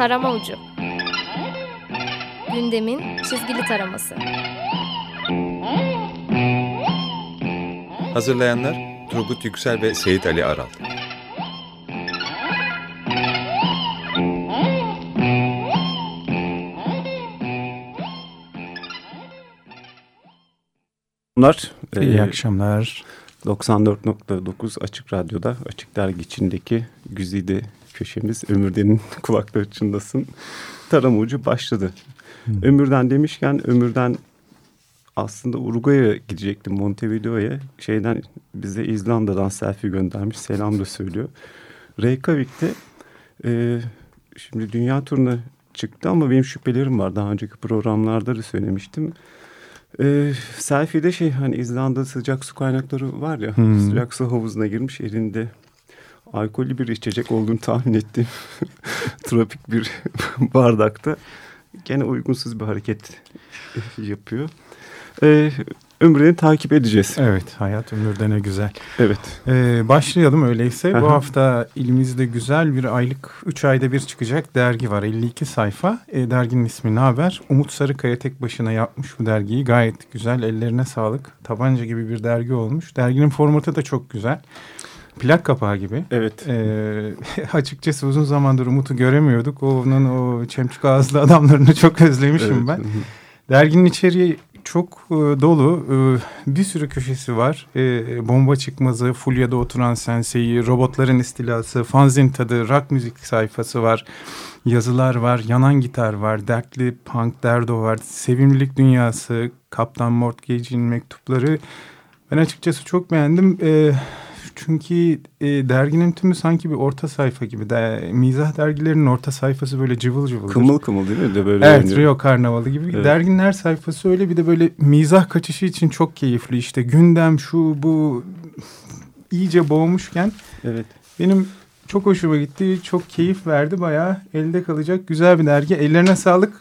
Tarama Ucu. Gündemin çizgili taraması. Hazırlayanlar Turgut Yüksel ve Seyit Ali Aral. Bunlar İyi e, akşamlar. 94.9 Açık Radyo'da Açık Dergi içindeki güzide köşemiz Ömürden'in kulakları çınlasın. Tarama ucu başladı. Hı. Ömürden demişken Ömürden aslında Uruguay'a gidecektim Montevideo'ya. Şeyden bize İzlanda'dan selfie göndermiş. Selam da söylüyor. Reykjavik'te e, şimdi dünya turuna çıktı ama benim şüphelerim var. Daha önceki programlarda da söylemiştim. Ee, selfie'de şey hani İzlanda sıcak su kaynakları var ya Hmm. sıcak su havuzuna girmiş elinde alkollü bir içecek olduğunu tahmin ettiğim tropik bir bardakta gene uygunsuz bir hareket yapıyor. Ee, ömrünü takip edeceğiz. Evet hayat ömürde ne güzel. Evet. Ee, başlayalım öyleyse. Aha. Bu hafta ilimizde güzel bir aylık 3 ayda bir çıkacak dergi var. 52 sayfa. Ee, derginin ismi ne haber? Umut Sarıkaya tek başına yapmış bu dergiyi. Gayet güzel. Ellerine sağlık. Tabanca gibi bir dergi olmuş. Derginin formatı da çok güzel. Plak kapağı gibi. Evet. Ee, açıkçası uzun zamandır Umut'u göremiyorduk. Onun o çemçük ağızlı adamlarını çok özlemişim Evet. ben. Derginin içeriği çok e, dolu. E, bir sürü köşesi var. E, bomba çıkmazı, Fulya'da oturan senseyi, robotların istilası, fanzin tadı, rock müzik sayfası var. Yazılar var, yanan gitar var, dertli punk derdo var, sevimlilik dünyası, Kaptan Mortgage'in mektupları. Ben açıkçası çok beğendim. E, çünkü e, derginin tümü sanki bir orta sayfa gibi. De, mizah dergilerinin orta sayfası böyle cıvıl cıvıl. Kımıl kımıl değil mi? De böyle Evet yani- Rio Karnavalı gibi. Evet. Derginin her sayfası öyle bir de böyle mizah kaçışı için çok keyifli. İşte gündem şu bu iyice boğmuşken Evet. benim çok hoşuma gitti. Çok keyif verdi. Bayağı elde kalacak güzel bir dergi. Ellerine sağlık.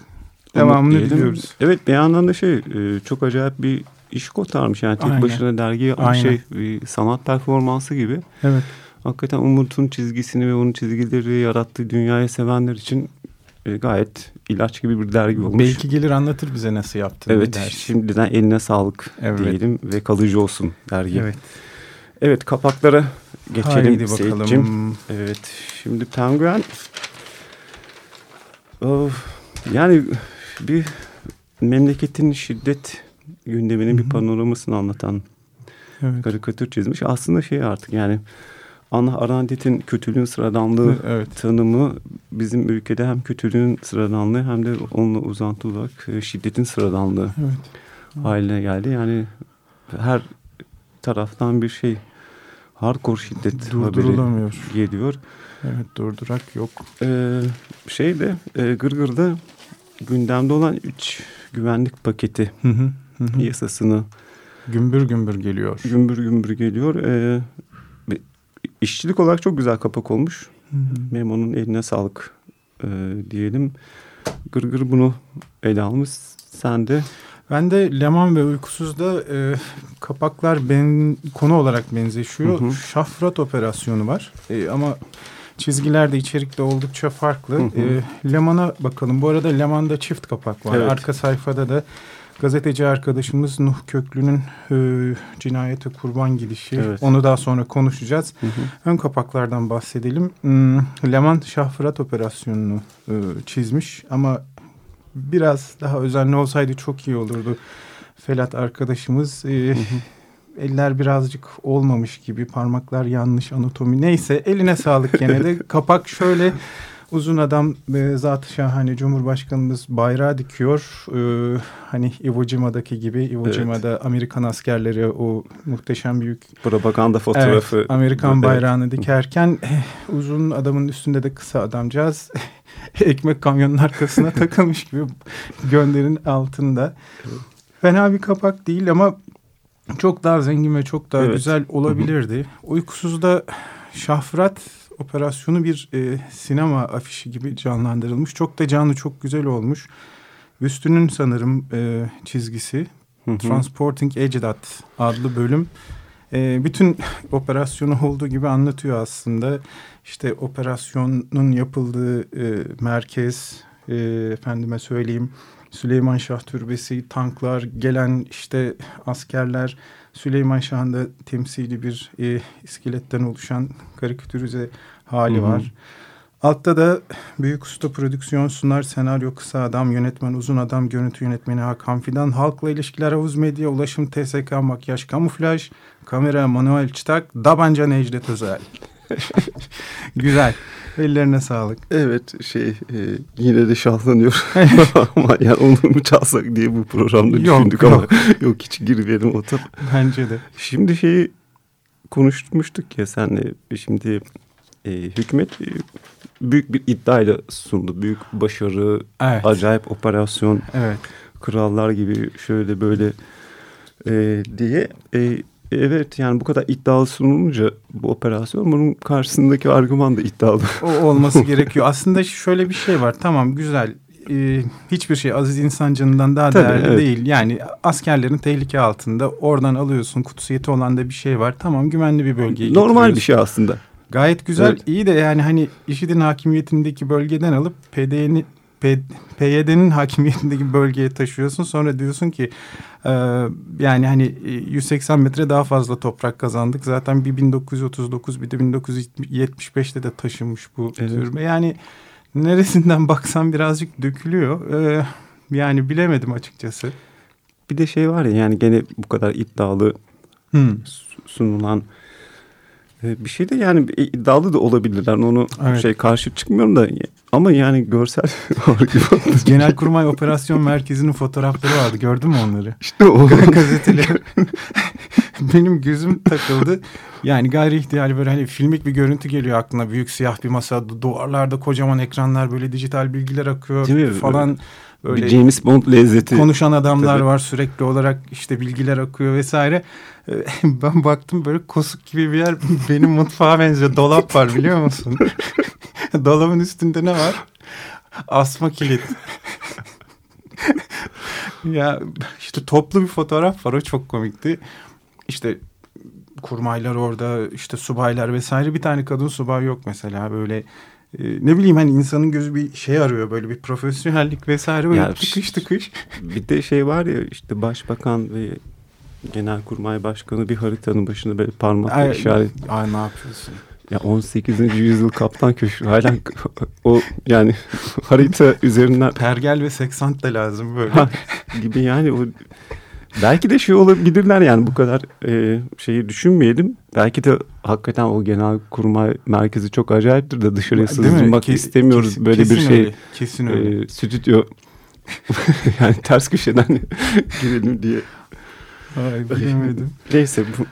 Devamını diliyoruz. Evet bir yandan da şey e, çok acayip bir iş kotarmış. Yani tek Aynen. başına dergi Aynen. şey bir sanat performansı gibi. Evet. Hakikaten Umut'un çizgisini ve onun çizgileri yarattığı dünyayı sevenler için e, gayet ilaç gibi bir dergi olmuş. Belki gelir anlatır bize nasıl yaptığını. Evet dersin. şimdiden eline sağlık Evet. diyelim ve kalıcı olsun dergi. Evet, Evet. kapaklara geçelim Haydi Seyit'cim. bakalım. Evet şimdi Penguen of, yani bir memleketin şiddet gündeminin bir panoramasını anlatan Evet. karikatür çizmiş. Aslında şey artık yani Anna Arendt'in kötülüğün sıradanlığı Evet. tanımı bizim ülkede hem kötülüğün sıradanlığı hem de onunla uzantılı olarak e, şiddetin sıradanlığı Evet. haline geldi. Yani her taraftan bir şey hardcore şiddet haberi Durdurulamıyor. geliyor. Evet durdurak yok. Ee, şey de e, Gırgır'da gündemde olan üç güvenlik paketi Hı hı. Hı yasasını Gümbür gümbür geliyor. gümbür gümbür geliyor. Ee, işçilik olarak çok güzel kapak olmuş. Hı hı. Memo'nun eline sağlık e, diyelim. Gırgır bunu ele almış. Sen de Ben de Leman ve Uykusuz'da e, kapaklar ben, konu olarak benzeşiyor. Hı hı. Şafrat operasyonu var E, ama çizgiler de içerikte oldukça farklı. Hı hı. E, Leman'a bakalım. Bu arada Leman'da çift kapak var. Evet. Arka sayfada da gazeteci arkadaşımız Nuh Köklü'nün e, cinayete kurban gidişi. Evet. Onu daha sonra konuşacağız. Hı hı. Ön kapaklardan bahsedelim. Hmm, Leman Şahfırat operasyonunu e, çizmiş ama biraz daha özenli olsaydı çok iyi olurdu. Felat arkadaşımız e, eller birazcık olmamış gibi parmaklar yanlış anatomi neyse eline sağlık gene de kapak şöyle uzun adam e, zat şahane Cumhurbaşkanımız bayrağı dikiyor E, hani Iwo Jima'daki gibi Iwo Evet. Jima'da Amerikan askerleri o muhteşem büyük propaganda fotoğrafı. Evet, Amerikan Evet. bayrağını dikerken eh, uzun adamın üstünde de kısa adamcağız ekmek kamyonun arkasına takılmış gibi gönderin altında. Fena bir kapak değil ama çok daha zengin ve çok daha Evet. güzel olabilirdi. Uykusuzda Şahfrat operasyonu bir e, sinema afişi gibi canlandırılmış. Çok da canlı, çok güzel olmuş. Üstünün sanırım e, çizgisi Hı hı. Transporting Ecdat adlı bölüm e, bütün operasyonu olduğu gibi anlatıyor aslında. İşte operasyonun yapıldığı e, merkez, e, efendime söyleyeyim Süleyman Şah Türbesi, tanklar, gelen işte askerler, Süleyman Şah'ın da temsili bir e, iskeletten oluşan karikatürize hali Hı hı. var. Altta da Büyük Usta Prodüksiyon sunar, senaryo Kısa Adam, yönetmen Uzun Adam, görüntü yönetmeni Hakan Fidan, halkla ilişkiler Havuz Medya, ulaşım TSK, makyaj, kamuflaj, kamera Manuel Çıtak, Dabanca Necdet Özel. Güzel. Ellerine sağlık. Evet şey e, yine de şahlanıyor ama yani onu mu çalsak diye bu programda Yok, düşündük ama yok hiç girmeyelim o tarafa. Bence de. Şimdi şeyi konuşmuştuk ya senle şimdi e, hükümet e, büyük bir iddiayla sundu. Büyük başarı, Evet. acayip operasyon, Evet. krallar gibi şöyle böyle e, diye. E, evet yani bu kadar iddialı sunulunca bu operasyon bunun karşısındaki argüman da iddialı. O olması gerekiyor. Aslında şöyle bir şey var. Tamam güzel. Ee, hiçbir şey aziz insan canından daha Tabii, değerli evet. değil. Yani askerlerin tehlike altında oradan alıyorsun. Kutsiyeti olan da bir şey var. Tamam güvenli bir bölgeye Normal bir şey aslında. Gayet güzel. Evet. iyi de yani hani IŞİD'in hakimiyetindeki bölgeden alıp PD'nin PYD'nin hakimiyetindeki bölgeye taşıyorsun. Sonra diyorsun ki e, yani hani e, 180 metre daha fazla toprak kazandık. Zaten bir 1939 bir de 1975'te de taşınmış bu Evet. türbe. Yani neresinden baksan birazcık dökülüyor. E, yani bilemedim açıkçası. Bir de şey var ya yani gene bu kadar iddialı Hmm. su- sunulan e, bir şey de yani iddialı da olabilirler. Onu Evet. şey karşı çıkmıyorum da ama yani görsel argüman. Genelkurmay Operasyon Merkezi'nin fotoğrafları vardı. Gördün mü onları? işte o. gazeteleri benim gözüm takıldı. Yani gayri ihtiyari böyle hani filmik bir görüntü geliyor aklına. Büyük siyah bir masa, du- duvarlarda kocaman ekranlar böyle dijital bilgiler akıyor falan. Böyle Bir James Bond lezzeti. konuşan adamlar Tabii. var sürekli olarak işte bilgiler akıyor vesaire. Ee, Ben baktım böyle kosuk gibi bir yer benim mutfağa benziyor. Dolap var biliyor musun? Dolabın üstünde ne var? Asma kilit. ya işte toplu bir fotoğraf var o çok komikti. İşte kurmaylar orada işte subaylar vesaire bir tane kadın subay yok mesela böyle ne bileyim hani insanın gözü bir şey arıyor böyle bir profesyonellik vesaire böyle Ya, tıkış tıkış. Bir de şey var ya işte başbakan ve genelkurmay başkanı bir haritanın başında böyle parmakla Ay, işaret. ay ne yapıyorsun? Ya 18. yüzyıl kaptan köşkü hala o yani harita üzerinden Pergel ve seksant da lazım böyle. Ha, gibi yani o belki de şey olabilirler yani bu kadar e, şeyi düşünmeyelim. Belki de hakikaten o genel kurmay merkezi çok acayiptir de dışarıya Ke- istemiyoruz kesin- böyle bir kesin şey. öyle, kesin öyle. E, stüdyo yani ters köşeden girelim diye. Ay, bilemedim. Neyse bu,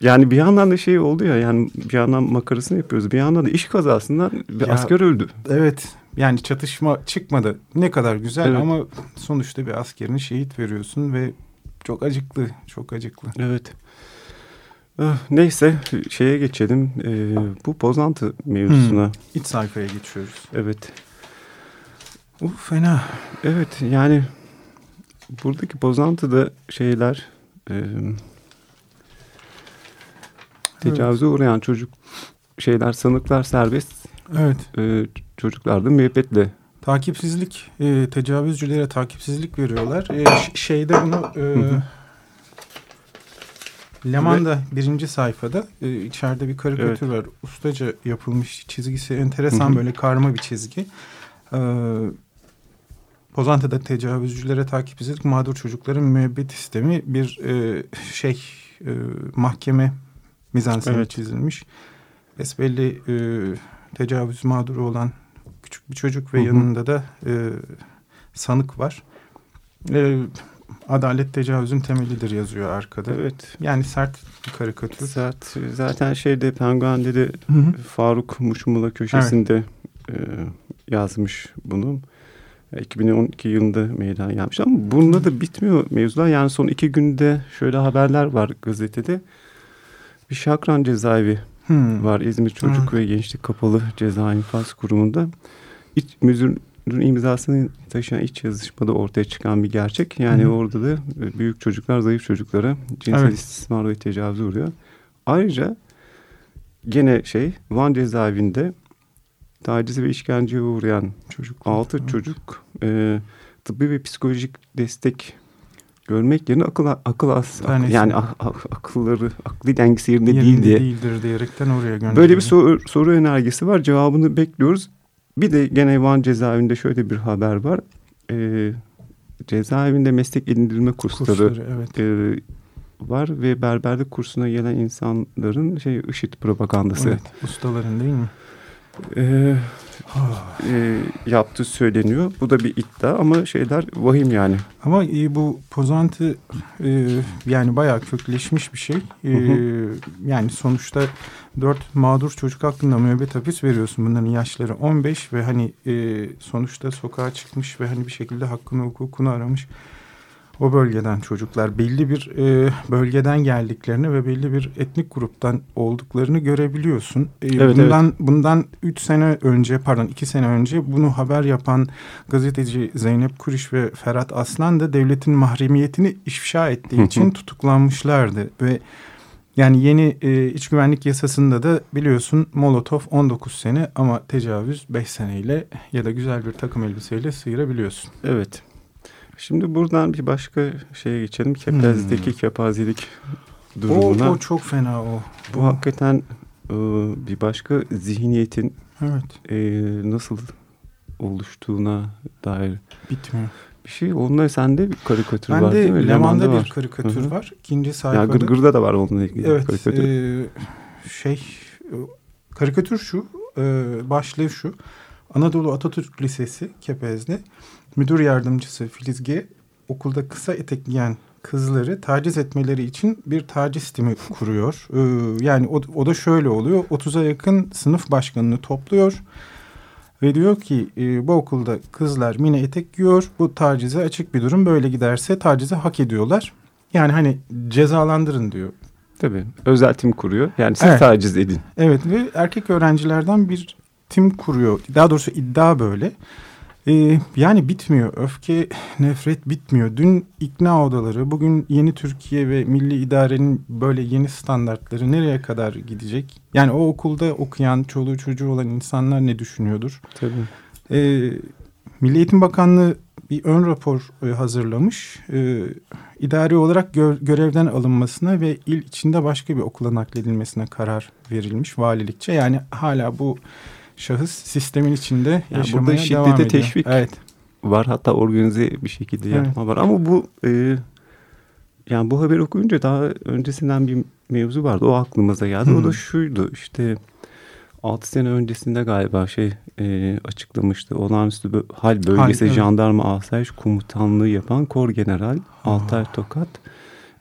yani bir yandan da şey oldu ya yani bir yandan makarasını yapıyoruz. Bir yandan da iş kazasından bir Ya, asker öldü. Evet yani çatışma çıkmadı. Ne kadar güzel Evet. ama sonuçta bir askerini şehit veriyorsun ve çok acıklı, çok acıklı. Evet. Ah, Neyse şeye geçelim. Ee, bu pozantı mevzusuna. İç sayfaya geçiyoruz. Evet. Uf fena. Evet yani buradaki pozantıda şeyler e, tecavüze uğrayan çocuk şeyler sanıklar serbest Evet. e, çocuklar da müebbetle Takipsizlik, e, tecavüzcülere takipsizlik veriyorlar. E, şeyde bunu e. Leman'da birinci sayfada e, içeride bir karikatür var. Ustaca yapılmış çizgisi enteresan Hı hı. böyle karma bir çizgi. E, Pozantı'da tecavüzcülere takipsizlik mağdur çocukların müebbet sistemi bir e, şey e, mahkeme mizanseni Evet. çizilmiş. Besbelli e, tecavüz mağduru olan küçük bir çocuk ve Hı hı. yanında da e, sanık var. E, adalet tecavüzün temelidir yazıyor arkada. evet Yani sert bir karikatür. sert zaten şeyde penguende de Hı hı. Faruk Muşmula köşesinde e, yazmış bunu. 2012 yılında meydana gelmiş ama bununla da bitmiyor mevzular. Yani son iki günde şöyle haberler var gazetede. Bir Şakran cezaevi Hmm. var İzmir Çocuk ve Gençlik Kapalı Ceza İnfaz Kurumu'nda. İç, müdür, imzasını taşıyan iç yazışmada ortaya çıkan bir gerçek. Yani hı. orada da e, büyük çocuklar zayıf çocuklara cinsel Evet. istismar ve tecavüze uğruyor. Ayrıca gene şey Van cezaevinde tacize ve işkenceye uğrayan Çocuk. altı Evet. çocuk e, tıbbi ve psikolojik destek görmek yerine akıl akıl as, ak- Tanesi. yani ak- ak- akılları akli dengesi yerinde, Yerinde değil diye değildir diyerekten oraya gönderiliyor. Böyle bir soru, soru önergesi var. Cevabını bekliyoruz. Bir de gene Van cezaevinde şöyle bir haber var. Ee, cezaevinde meslek edindirme kursları, Kursları, evet. e, var ve berberlik kursuna gelen insanların şey IŞİD propagandası evet. Ustaların değil mi? e, e, yaptığı söyleniyor. Bu da bir iddia ama şeyler vahim yani. Ama e, bu pozantı e, yani bayağı kökleşmiş bir şey. E, Hı Yani sonuçta dört mağdur çocuk hakkında müebbet hapis veriyorsun. Bunların yaşları 15 ve hani e, sonuçta sokağa çıkmış ve hani bir şekilde hakkını hukukunu aramış. O bölgeden çocuklar belli bir e, bölgeden geldiklerini ve belli bir etnik gruptan olduklarını görebiliyorsun. E, Evet, bundan bundan 3 sene önce pardon 2 sene önce bunu haber yapan gazeteci Zeynep Kuriş ve Ferhat Aslan da devletin mahremiyetini ifşa ettiği için tutuklanmışlardı ve yani yeni e, iç güvenlik yasasında da biliyorsun Molotov 19 sene ama tecavüz 5 seneyle ya da güzel bir takım elbiseyle sıyırabiliyorsun. Evet. Şimdi buradan bir başka şeye geçelim. Kepaze'deki Hmm. kepazelik O, durumuna. o çok fena o. Bu hakikaten e, bir başka zihniyetin Evet e, nasıl oluştuğuna dair bitmiyor. bir şey. Onunla sende bir karikatür var Bende değil mi? Leman'da bir var. karikatür Hı hı. var. İkinci Ya sayfada. Gırgır'da da var onunla ilgili Evet. karikatür. e, şey e, karikatür şu. E, başlığı şu. Anadolu Atatürk Lisesi Kepez'de müdür yardımcısı Filiz G. okulda kısa etek giyen kızları taciz etmeleri için bir taciz timi kuruyor. E, yani o, o da şöyle oluyor. 30'a yakın sınıf başkanını topluyor. Ve diyor ki e, bu okulda kızlar mini etek giyiyor. Bu tacize açık bir durum. Böyle giderse tacize hak ediyorlar. Yani hani cezalandırın diyor. Tabii. Özel tim kuruyor. Yani siz Evet. taciz edin. Evet ve erkek öğrencilerden bir tim kuruyor. Daha doğrusu iddia böyle. Ee, yani bitmiyor. Öfke, nefret bitmiyor. Dün ikna odaları, bugün yeni Türkiye ve milli idarenin böyle yeni standartları nereye kadar gidecek? Yani o okulda okuyan, çoluğu çocuğu olan insanlar ne düşünüyordur? Tabii. Ee, Milli Eğitim Bakanlığı bir ön rapor e, hazırlamış. Ee, idari olarak gö- görevden alınmasına ve il içinde başka bir okula nakledilmesine karar verilmiş valilikçe. Yani hala bu şahıs sistemin içinde Yani yaşamaya burada şiddete devam ediyor. teşvik. Evet. Var hatta organize bir şekilde Evet. yapma var. Ama bu e, yani bu haberi okuyunca daha öncesinden bir mevzu vardı. O aklımıza geldi. O Hı. da şuydu işte 6 sene öncesinde galiba şey e, açıklamıştı. Olağanüstü bö- hal bölgesi evet. jandarma asayiş komutanlığı yapan kor general Altay Tokat.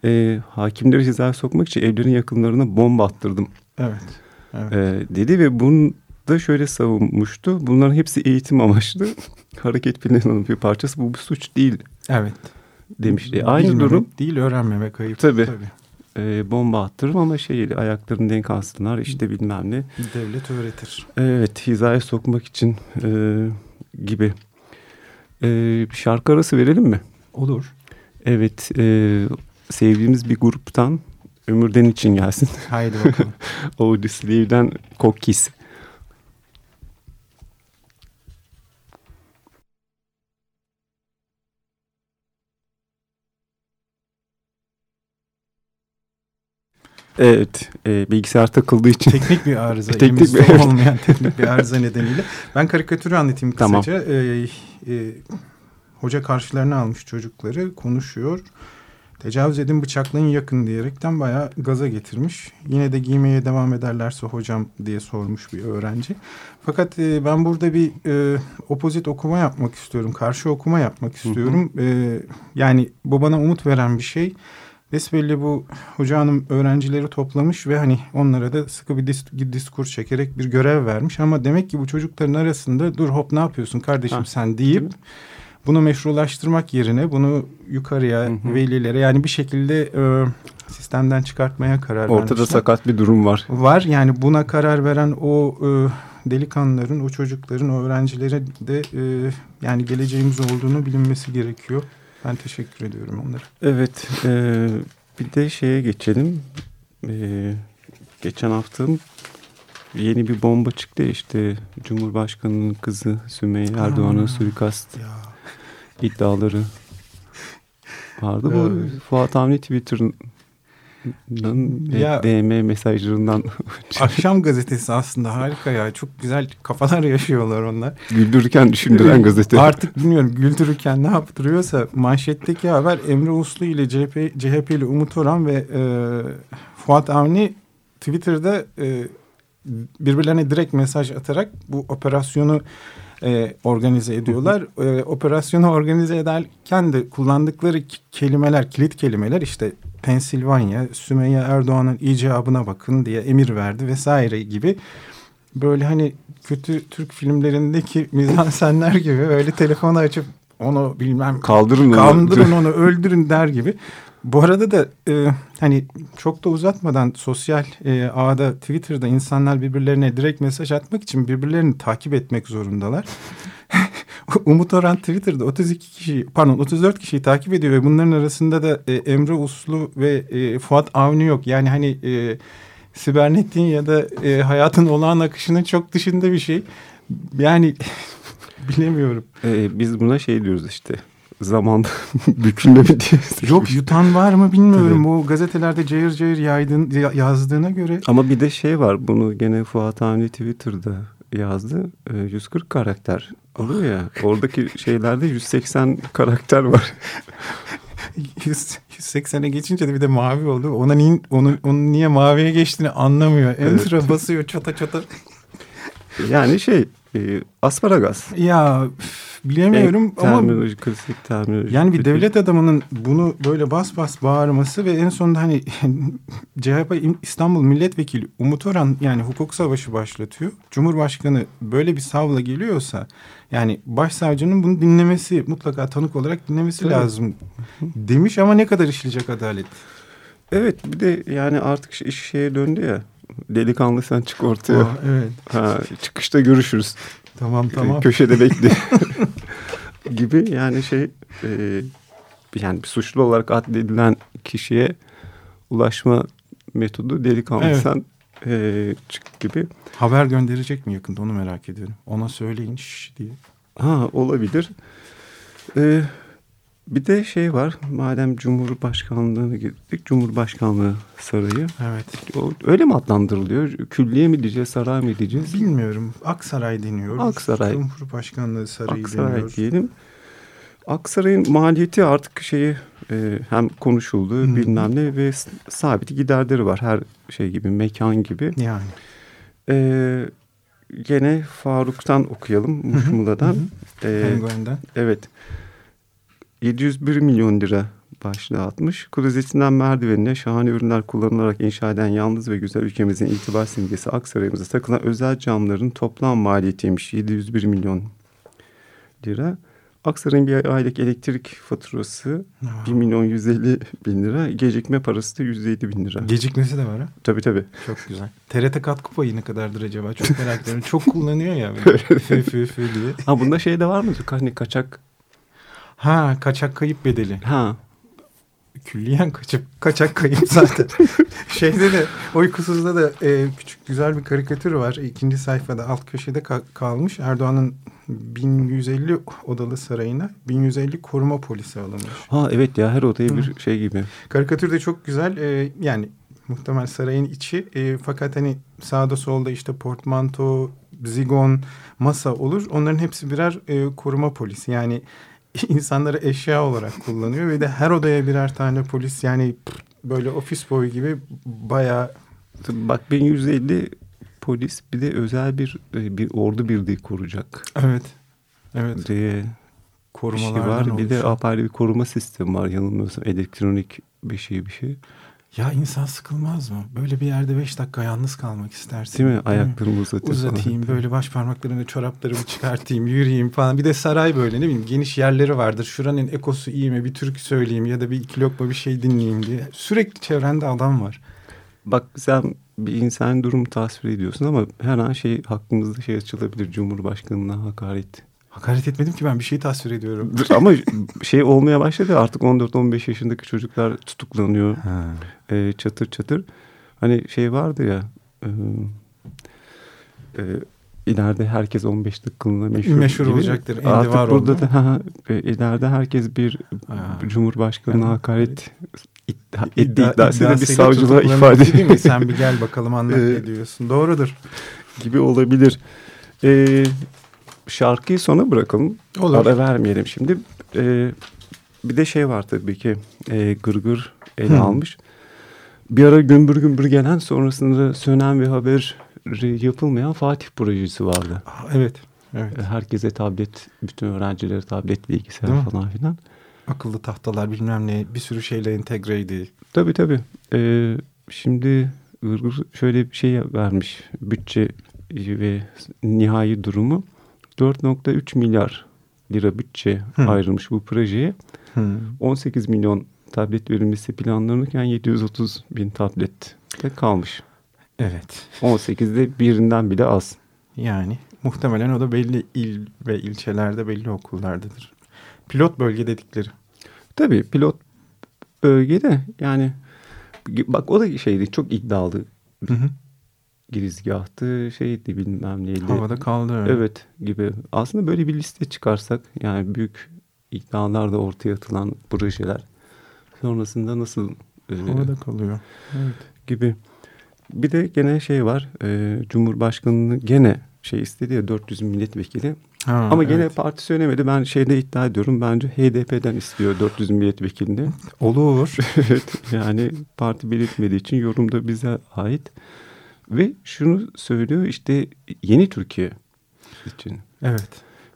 E, hakimleri hizaya sokmak için evlerin yakınlarına bomba attırdım Evet. evet. e, dedi ve bunu da şöyle savunmuştu. Bunların hepsi eğitim amaçlı. Hareket planının bir parçası. Bu bir suç değil evet. demişti. Aynı Bilmemek durum değil öğrenmemek ayıp. Tabii. Tabii. e, bomba attırım ama şey ayaklarını denk alsınlar işte bilmem ne. Devlet öğretir. Evet hizaya sokmak için e, gibi. E, şarkı arası verelim mi? Olur. Evet e, sevdiğimiz bir gruptan Ömürden için gelsin. Haydi bakalım. Audioslave Kokis. Evet, e, bilgisayar takıldığı için. teknik bir arıza. Teknik bir- olmayan teknik bir arıza nedeniyle. Ben karikatürü anlatayım Tamam. kısaca. Ee, e, hoca karşılarına almış çocukları konuşuyor. Tecavüz edin bıçaklayın yakın diyerekten bayağı gaza getirmiş. Yine de giymeye devam ederlerse hocam diye sormuş bir öğrenci. Fakat e, ben burada bir e, opozit okuma yapmak istiyorum. Karşı okuma yapmak istiyorum. E, yani bu bana umut veren bir şey. Besbelli bu hoca hanım öğrencileri toplamış ve hani onlara da sıkı bir dis- diskur çekerek bir görev vermiş. Ama demek ki bu çocukların arasında dur hop ne yapıyorsun kardeşim Ha, sen deyip bunu meşrulaştırmak yerine bunu yukarıya Hı hı. velilere yani bir şekilde e, sistemden çıkartmaya karar Ortada vermişler. sakat bir durum var. Var yani buna karar veren o e, delikanlıların, o çocukların, o öğrencilerin de e, yani geleceğimiz olduğunu bilinmesi gerekiyor. Ben teşekkür ediyorum onlara. Evet, e, bir de şeye geçelim. E, geçen hafta yeni bir bomba çıktı işte Cumhurbaşkanı'nın kızı Sümeyye Erdoğan'ın suikast Ya. iddiaları vardı. Bu Evet. Fuat Avni Twitter'ın Ya- DM mesajlarından Akşam gazetesi aslında harika ya. Çok güzel kafalar yaşıyorlar onlar. güldürürken düşündüren gazete. Artık bilmiyorum güldürürken ne yaptırıyorsa manşetteki haber Emre Uslu ile CHP, CHP'li Umut Orhan ve e, Fuat Avni Twitter'da e, birbirlerine direkt mesaj atarak bu operasyonu e, organize ediyorlar. E, operasyonu organize ederken de kullandıkları kelimeler, kilit kelimeler işte Pensilvanya, Sümeyye Erdoğan'ın icabına bakın diye emir verdi vesaire gibi böyle hani kötü Türk filmlerindeki mizansenler gibi öyle telefonu açıp onu bilmem Kaldırın onu. kandırın onu öldürün der gibi. Bu arada da e, hani çok da uzatmadan sosyal e, ağda Twitter'da insanlar birbirlerine direkt mesaj atmak için birbirlerini takip etmek zorundalar. Umut Orhan Twitter'da 32 kişi pardon 34 kişiyi takip ediyor ve bunların arasında da e, Emre Uslu ve e, Fuat Avni yok. Yani hani e, sibernetin ya da e, hayatın olağan akışının çok dışında bir şey. Yani bilemiyorum. Ee, biz buna şey diyoruz işte. Zaman bükülme diye. Yok yutan var mı bilmiyorum. Bu gazetelerde cayır cayır yaydın, ya- yazdığına göre. Ama bir de şey var. Bunu gene Fuat Avni Twitter'da yazdı. Ee, 140 karakter oluyor ya. Oradaki şeylerde 180 karakter var. 100, 180'e geçince de bir de mavi oldu. Ona niye, onu, onun niye maviye geçtiğini anlamıyor. Enter'a basıyor çata çata. Yani şey e, asparagas. Ya bilemiyorum En ama terminoloji, klasik terminoloji. yani bir devlet adamının bunu böyle bas bas bağırması ve en sonunda hani CHP İstanbul Milletvekili Umut Orhan yani hukuk savaşı başlatıyor. Cumhurbaşkanı böyle bir savla geliyorsa yani başsavcının bunu dinlemesi mutlaka tanık olarak dinlemesi Tabii. lazım demiş ama ne kadar işleyecek adalet? Evet bir de yani artık iş şeye döndü ya. Delikanlı sen çık ortaya. Aa, evet Ha, çıkışta görüşürüz. tamam tamam. Köşede bekle. gibi yani şey e, yani bir suçlu olarak adledilen kişiye ulaşma metodu delikanlı Evet. sen e, çık gibi. Haber gönderecek mi yakında onu merak ediyorum. Ona söyleyin şş diye. Ha olabilir. E, bir de şey var madem Cumhurbaşkanlığı'na gittik Cumhurbaşkanlığı Sarayı Evet. o, öyle mi adlandırılıyor? Külliye mi diyeceğiz saray mı diyeceğiz? Bilmiyorum. Aksaray deniyor. Aksaray. Cumhurbaşkanlığı Sarayı Aksaray deniyor. diyelim. Aksaray'ın maliyeti artık şeyi e, hem konuşuldu Hı. bilmem ne ve sabit giderleri var her şey gibi mekan gibi. Yani. E, gene Faruk'tan okuyalım Muşmula'dan. E, Penguen'den. evet 701 milyon lira başlığı atmış. Klozetinden merdivenine şahane ürünler kullanılarak inşa eden yalnız ve güzel ülkemizin itibar simgesi Aksaray'ımıza takılan özel camların toplam maliyetiymiş 701 milyon lira. Aksaray'ın bir aylık elektrik faturası 1 milyon 150 bin lira. Gecikme parası da 107 bin lira. Gecikmesi de var ha. Tabii tabii. Çok güzel. TRT katkı payı ne kadardır acaba? Çok merak ediyorum. Çok kullanıyor ya. böyle. Fü fü fü diye. Ha bunda şey de var mı? Hani kaçak. Ha kaçak kayıp bedeli. Ha Külliyen kaçıp kaçak kayıp zaten. Şeyde de uykusuzda da e, küçük güzel bir karikatür var. İkinci sayfada alt köşede ka- kalmış. Erdoğan'ın 1150 odalı sarayına 1150 koruma polisi alınmış. Ha evet ya her odaya bir şey gibi. Karikatür de çok güzel. E, yani muhtemel sarayın içi. E, fakat hani sağda solda işte portmanto, zigon, masa olur. Onların hepsi birer e, koruma polisi. Yani insanları eşya olarak kullanıyor ve de her odaya birer tane polis. Yani böyle ofis boy gibi bayağı Bak 1150 polis bir de özel bir e, bir ordu birliği kuracak evet. Evet. diye bir şey var. Bir de apayrı bir koruma sistemi var yanılmıyorsam elektronik bir şey bir şey. Ya insan sıkılmaz mı? Böyle bir yerde beş dakika yalnız kalmak istersin. Değil mi? Ayaklarımı Uzatayım falan. böyle baş parmaklarımı çoraplarımı çıkartayım yürüyeyim falan. Bir de saray böyle ne bileyim geniş yerleri vardır. Şuranın ekosu iyi mi bir türkü söyleyeyim ya da bir iki lokma bir şey dinleyeyim diye. Sürekli çevrende adam var. Bak sen bir insan durumu tasvir ediyorsun ama her an şey hakkımızda şey açılabilir. Cumhurbaşkanına hakaret. Hakaret etmedim ki ben bir şey tasvir ediyorum. ama şey olmaya başladı artık 14-15 yaşındaki çocuklar tutuklanıyor. Ha. E, çatır çatır. Hani şey vardı ya e, e, ileride herkes 15 dakikalığına meşhur, Meşhur gibi. olacaktır. Indi Artık var burada oldu. da ha, e, ileride herkes bir Ha. Cumhurbaşkanına Ha. hakaret iddia, İddia- iddiasıyla bir iddiasıyla savcılığa ifade değil mi? Sen bir gel bakalım anlat Ee, ne diyorsun. Doğrudur. gibi olabilir. Ee, şarkıyı sona bırakalım. Olur. Ara vermeyelim şimdi. Ee, bir de şey var tabii ki. E, gırgır ele Hı. almış. Bir ara gümbür gümbür gelen sonrasında sönen ve haber yapılmayan Fatih projesi vardı. Evet. Evet. Ee, Herkese tablet, bütün öğrencilere tablet bilgisayar Değil mi? falan filan. Akıllı tahtalar bilmem ne bir sürü şeyle entegreydi. Tabii tabii. Ee, şimdi Gırgır şöyle bir şey vermiş. Bütçe ve nihai durumu 4.3 milyar lira bütçe Hı. ayrılmış bu projeye. Hı. 18 milyon tablet verilmesi planlanırken 730 bin tablet de kalmış. Evet. 18'de birinden bile az. Yani muhtemelen o da belli il ve ilçelerde belli okullardadır. Pilot bölge dedikleri. Tabii pilot bölgede yani bak o da şeydi çok iddialı Hı hı. Girizgahtı şeydi bilmem neydi. Havada kaldı. Evet gibi. Aslında böyle bir liste çıkarsak yani büyük iddialar da ortaya atılan projeler sonrasında nasıl e, Havada kalıyor. Evet. gibi. Bir de gene şey var. E, Cumhurbaşkanı'nı gene şey istedi ya 400 milletvekili. Ha, Ama gene evet. parti söylemedi. Ben şeyde iddia ediyorum. Bence HDP'den istiyor 400 milletvekilini. olur. evet yani parti belirtmediği için yorum da bize ait. Ve şunu söylüyor işte yeni Türkiye için. evet.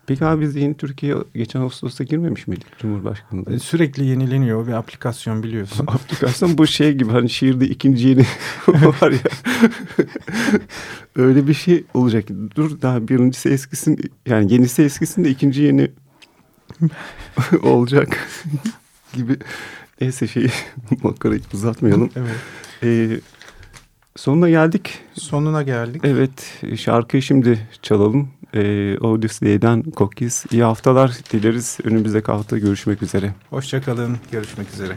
Peki abi biz yeni Türkiye geçen Ağustos'ta girmemiş miydik Cumhurbaşkanı'nda? E, Sürekli yenileniyor bir aplikasyon biliyorsun. Aplikasyon bu şey gibi hani şiirde ikinci yeni var ya. Öyle bir şey olacak. Dur daha birincisi eskisin yani yenisi eskisin de ikinci yeni olacak gibi. Neyse şeyi makarayı uzatmayalım. evet. Ee, sonuna geldik. Sonuna geldik. Evet şarkıyı şimdi çalalım. Ee, Odyssey'den Kokis. İyi haftalar dileriz. Önümüzdeki hafta görüşmek üzere. Hoşçakalın. Görüşmek üzere.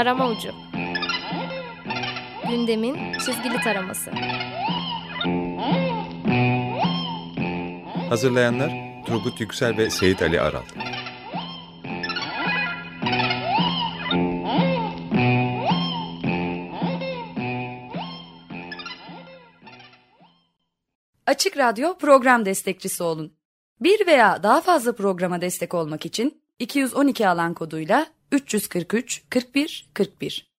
Tarama ucu. Gündemin çizgili taraması. Hazırlayanlar Turgut Yüksel ve Seyit Ali Aral. Açık Radyo program destekçisi olun. Bir veya daha fazla programa destek olmak için 212 alan koduyla 343 41 41